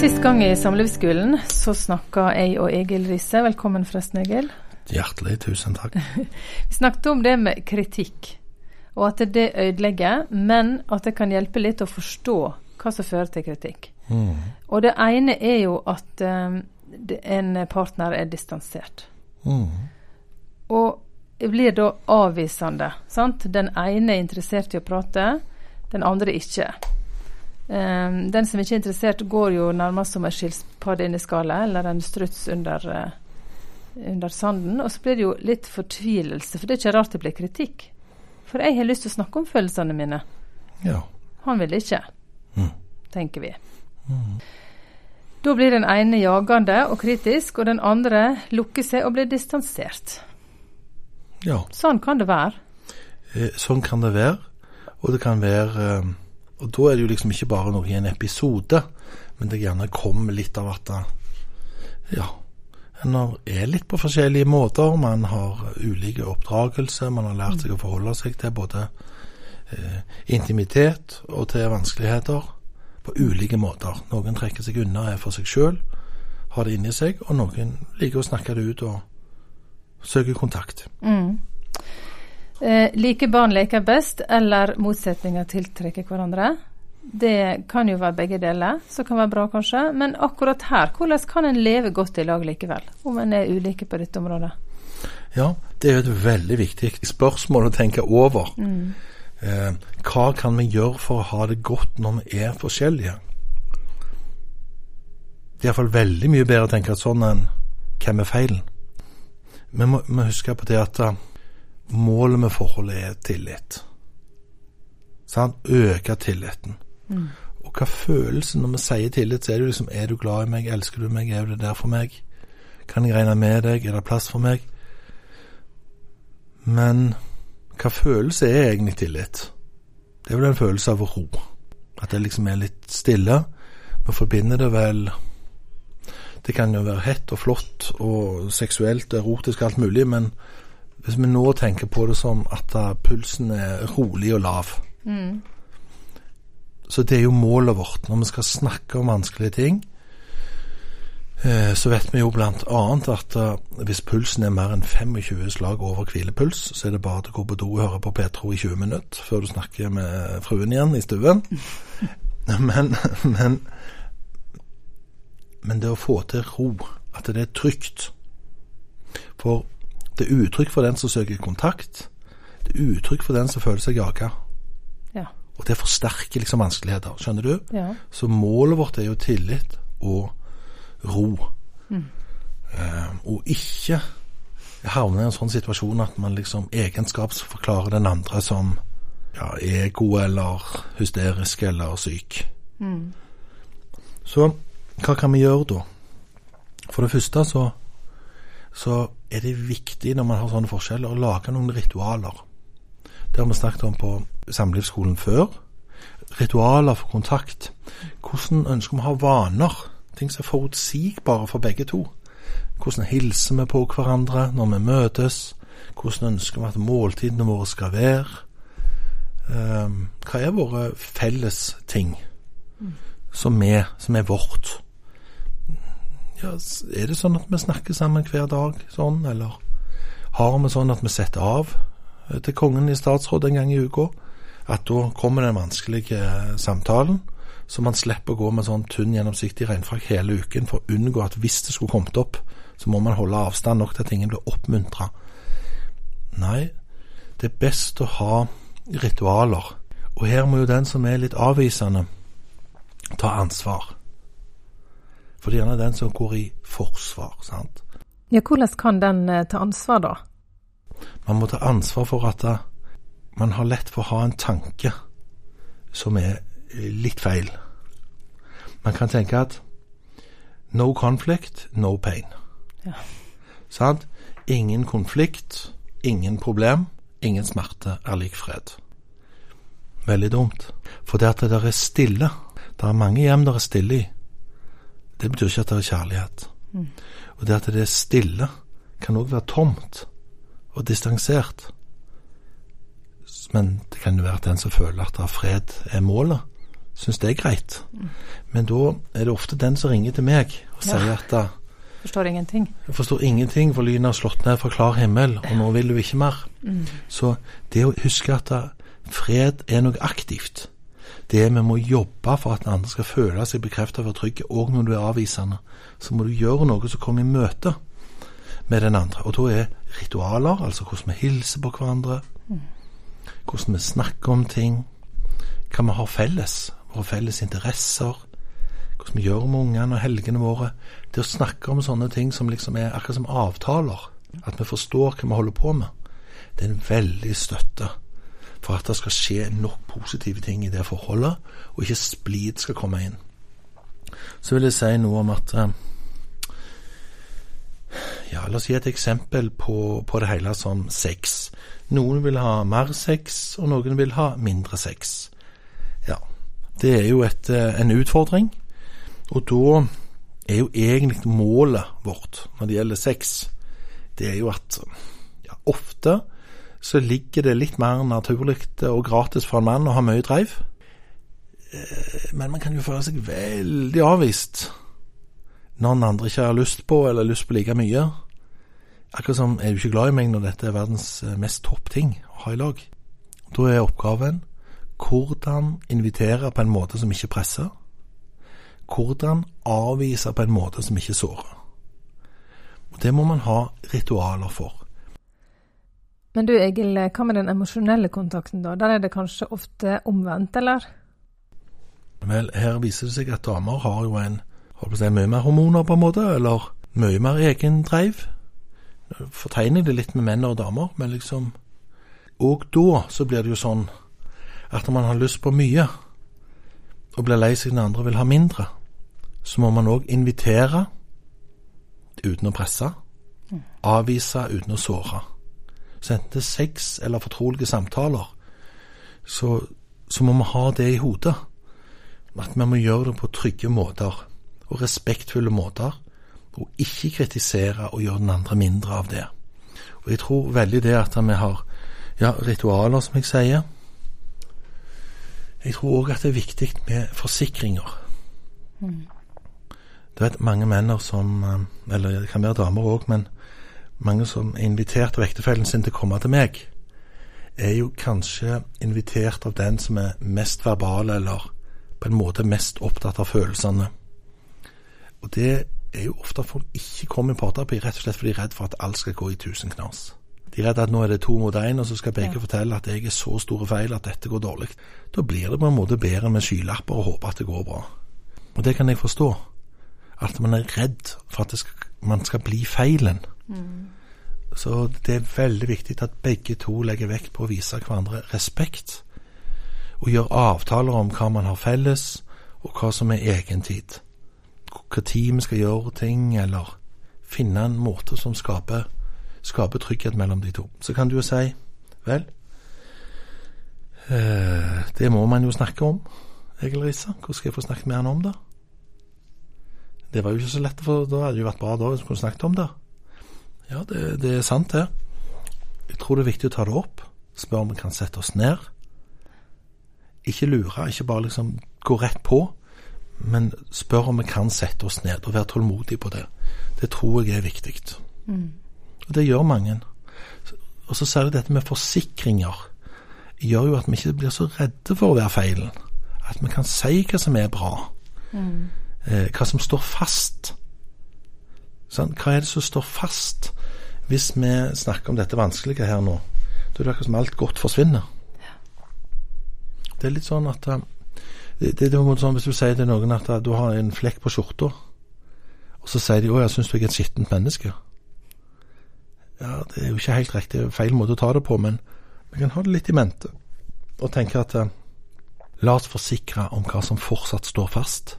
Sist gang i Samlivsskolen så snakka jeg og Egil Risse. Velkommen forresten, Egil. Hjertelig tusen takk. Vi snakket om det med kritikk, og at det ødelegger, men at det kan hjelpe litt å forstå hva som fører til kritikk. Mm. Og det ene er jo at um, en partner er distansert. Mm. Og blir da avvisende. sant? Den ene er interessert i å prate, den andre ikke. Um, den som ikke er interessert, går jo nærmest som en skilpadde inn i skallet, eller en struts under, uh, under sanden. Og så blir det jo litt fortvilelse, for det er ikke rart det blir kritikk. For jeg har lyst til å snakke om følelsene mine. Ja. Han vil ikke, Mm. tenker vi. Mm. Da blir den ene jagende og kritisk, og den andre lukker seg og blir distansert. ja. Sånn kan det være. Eh, Sånn kan det være. Og det kan være eh, Og da er det jo liksom ikke bare noe i en episode, men det gjerne kommer litt av at det, ja, en er litt på forskjellige måter. Man har ulike oppdragelser, man har lært seg å forholde seg til både eh, intimitet og til vanskeligheter på ulike måter. Noen trekker seg unna, er for seg sjøl, har det inni seg, og noen liker å snakke det ut og søke kontakt. Mm. Eh, like barn leker best, eller motsetninger tiltrekker hverandre. Det kan jo være begge deler, som kan være bra kanskje. Men akkurat her, hvordan kan en leve godt i lag likevel? Om en er ulike på dette området. Ja, det er jo et veldig viktig spørsmål å tenke over. Mm. Eh, hva kan vi gjøre for å ha det godt når vi er forskjellige? Det er iallfall veldig mye bedre å tenke sånn enn hvem er feilen? Vi må, må huske på det at eh, målet med forholdet er tillit. Sant? Øke tilliten. Mm. Og hva følelsen når vi sier tillit, så er det jo liksom Er du glad i meg? Elsker du meg? Er du der for meg? Kan jeg regne med deg? Er det plass for meg? Men hva følelse er egentlig tillit? Det er vel en følelse av ro. At det liksom er litt stille. Vi forbinder det vel Det kan jo være hett og flott og seksuelt og erotisk og alt mulig, men hvis vi nå tenker på det som at pulsen er rolig og lav Mm. Så det er jo målet vårt når vi skal snakke om vanskelige ting. eh, Så vet vi jo blant annet at eh, hvis pulsen er mer enn 25 slag over hvilepuls, så er det bare til å gå på do og høre på Petro i 20 minutter før du snakker med fruen igjen i stuen. Men, men, men det å få til ro, at det er trygt For det er uttrykk for den som søker kontakt. Det er uttrykk for den som føler seg jaga. Ja. Og det forsterker liksom vanskeligheter, skjønner du? ja. Så målet vårt er jo tillit og ro. Mm. Eh, og ikke havne i en sånn situasjon at man liksom egenskapsforklarer den andre som ja, ego eller hysterisk eller syk. Mm. Så hva kan vi gjøre da? For det første så, så er det viktig når man har sånne forskjeller, å lage noen ritualer. Det har vi snakket om på samlivsskolen før. Ritualer for kontakt. Hvordan ønsker vi å ha vaner? Ting som er forutsigbare for begge to. Hvordan hilser vi på hverandre når vi møtes? Hvordan ønsker vi at måltidene våre skal være? Ehm, hva er våre felles ting som er, som er vårt? Ja, er det sånn at vi snakker sammen hver dag sånn, eller har vi sånn at vi setter av eh, til kongen i statsråd en gang i uka? At da kommer den vanskelige eh, samtalen, så man slipper å gå med sånn tynn, gjennomsiktig regnfrakk hele uken for å unngå at hvis det skulle kommet opp, så må man holde avstand nok til at ingen blir oppmuntra. Nei, det er best å ha ritualer. Og her må jo den som er litt avvisende, ta ansvar. For det er gjerne den som går i forsvar, sant. ja, hvordan kan den eh, ta ansvar, da? Man må ta ansvar for at eh, man har lett for å ha en tanke som er eh, litt feil. Man kan tenke at no conflict, no pain. Ja. Sant? Ingen konflikt, ingen problem, ingen smerte er lik fred. Veldig dumt. For det at det der er stille, det er mange hjem der er stille i, det betyr ikke at det er kjærlighet. Mm. Og det at det er stille, kan òg være tomt og distansert. Men det kan jo være at den som føler at det er fred er målet, syns det er greit. Men da er det ofte den som ringer til meg og Ja. sier at da, Forstår ingenting. jeg forstår ingenting, for lynet har slått ned fra klar himmel, og nå vil du ikke mer. Så det å huske at da, fred er noe aktivt, det vi må jobbe for at den andre skal føle seg bekreftet og trygge, og når du er avvisende, så må du gjøre noe som kommer i møte med den andre. Og da er ritualer, altså hvordan vi hilser på hverandre, hvordan vi snakker om ting, hva vi har felles, våre felles interesser, hvordan vi gjør med ungene og helgene våre. Det å snakke om sånne ting som liksom er akkurat som avtaler, at vi forstår hva vi holder på med, det er en veldig støtte for at det skal skje nok positive ting i det forholdet, og ikke splid skal komme inn. Så vil jeg si noe om at eh, Ja, la oss gi et eksempel på, på det hele som sex. Noen vil ha mer sex, og noen vil ha mindre sex. Ja, det er jo et, eh, en utfordring. Og da er jo egentlig målet vårt når det gjelder sex, det er jo at ja, ofte så ligger det litt mer naturlig og gratis for en mann å ha mye dreiv. Eh, Men man kan jo føle seg veldig avvist når den andre ikke har lyst på, eller lyst på like mye. Akkurat som er du ikke glad i meg når dette er verdens eh, mest topp ting å ha i lag. Da er oppgaven hvordan invitere på en måte som ikke presser. Hvordan avvise på en måte som ikke sårer. Og Det må man ha ritualer for. Men du Egil, hva med den emosjonelle kontakten da? Der er det kanskje ofte omvendt, eller? Vel, her viser det seg at damer har jo en holdt på å si, mye mer hormoner, på en måte, eller mye mer egen dreiv. Fortegner det litt med menn og damer, men liksom Og da så blir det jo sånn at når man har lyst på mye, og blir lei seg når andre vil ha mindre, så må man òg invitere uten å presse, avvise uten å såre. Er sex eller fortrolige samtaler, så, så må vi ha det i hodet. At vi må gjøre det på trygge måter, og respektfulle måter, og ikke kritisere og gjøre den andre mindre av det. Og jeg tror veldig det at vi har ja, ritualer, som jeg sier. Jeg tror òg at det er viktig med forsikringer. Du vet, mange menn som eh, Eller det kan være damer òg, men mange som er invitert av ektefellen sin til å komme til meg, er jo kanskje invitert av den som er mest verbal, eller på en måte mest opptatt av følelsene. Og det er jo ofte at folk ikke kommer i parterapi, rett og slett fordi de er redd for at alt skal gå i tusen knas. De er redd at nå er det to mot én, og så skal begge Ja. fortelle at jeg er så store feil at dette går dårlig. Da blir det på en måte bedre med skylapper og håpe at det går bra. Og det kan jeg forstå. At man er redd for at det skal, man skal bli feilen. Så det er veldig viktig at begge to legger vekt på å vise hverandre respekt, og gjøre avtaler om hva man har felles, og hva som er egen tid. Tid vi skal gjøre ting, eller finne en måte som skaper, skaper trygghet mellom de to. Så kan du jo si, vel, eh, det må man jo snakke om, Egil Risa. Hvordan skal jeg få snakket med han om det? Det var jo ikke så lett, for da hadde det jo vært bra da hvis vi kunne snakket om det. Ja, det, det er sant, det. Jeg tror det er viktig å ta det opp. Spørre om vi kan sette oss ned. Ikke lure, ikke bare liksom gå rett på, men spør om vi kan sette oss ned og være tålmodige på det. Det tror jeg er viktig. Og det gjør mange. Og så særlig dette med forsikringer gjør jo at vi ikke blir så redde for å være feilen. At vi kan si hva som er bra. Eh, hva som står fast. Sånn, hva er det som står fast hvis vi snakker om dette vanskelige her nå? Da er det akkurat som alt godt forsvinner. Det er litt sånn at eh, det, det er sånn Hvis du sier til noen at eh, du har en flekk på skjorta, og så sier de 'Å, jeg syns du er et skittent menneske'. Ja, det er jo ikke helt riktig. Feil måte å ta det på, men vi kan ha det litt i mente. Og tenke at eh, la oss forsikre om hva som fortsatt står fast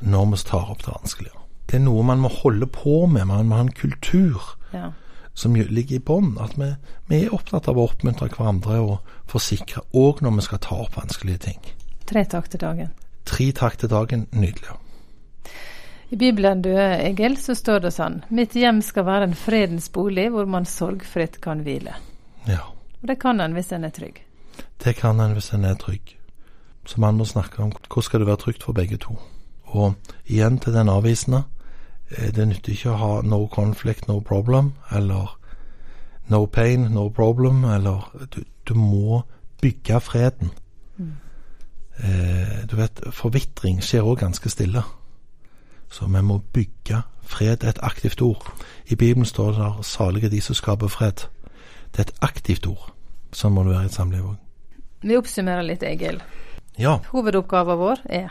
når vi tar opp det vanskelige. Det er noe man må holde på med. Man må ha en kultur Ja. som ligger i bånn. At vi, vi er opptatt av å oppmuntre hverandre og forsikre òg når vi skal ta opp vanskelige ting. Tre takk til dagen. Tre takk til dagen. Nydelig. I Bibelen, du Egil, så står det sånn Mitt hjem skal være en fredens bolig hvor man sorgfritt kan hvile. Ja. Og det kan en hvis en er trygg. Det kan en hvis en er trygg. Så man må snakke om hvordan skal det være trygt for begge to. Og igjen til den avvisende. Eh, det nytter ikke å ha 'no conflict, no problem', eller 'no pain, no problem', eller Du, du må bygge freden. Mm. Eh, du vet, forvitring skjer òg ganske stille. Så vi må bygge fred, et aktivt ord. I Bibelen står det 'salige de som skaper fred'. Det er et aktivt ord. Sånn må det være i et samliv òg. Vi oppsummerer litt, Egil. Ja. Hovedoppgaven vår er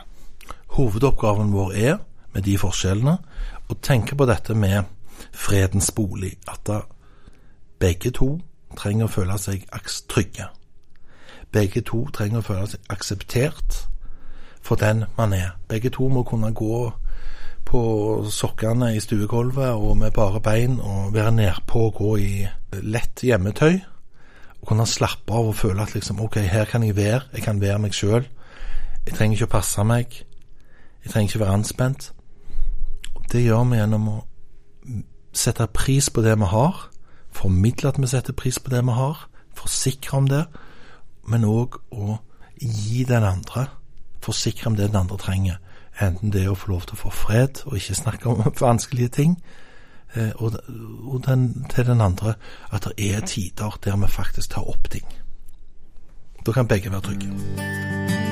Hovedoppgaven vår er, med de forskjellene, og tenke på dette med fredens bolig. At begge to trenger å føle seg trygge. Begge to trenger å føle seg akseptert for den man er. Begge to må kunne gå på sokkene i stuegulvet og med bare bein og være nedpå og gå i lett hjemmetøy. Og kunne slappe av og føle at liksom, OK, her kan jeg være. Jeg kan være meg sjøl. Jeg trenger ikke å passe meg. Jeg trenger ikke være anspent. Det gjør vi gjennom å sette pris på det vi har, formidle at vi setter pris på det vi har, forsikre om det, men òg å gi den andre, forsikre om det den andre trenger. Enten det er å få lov til å få fred og ikke snakke om vanskelige ting, eh, og, den, til den andre at det er tider der vi faktisk tar opp ting. Da kan begge være trygge.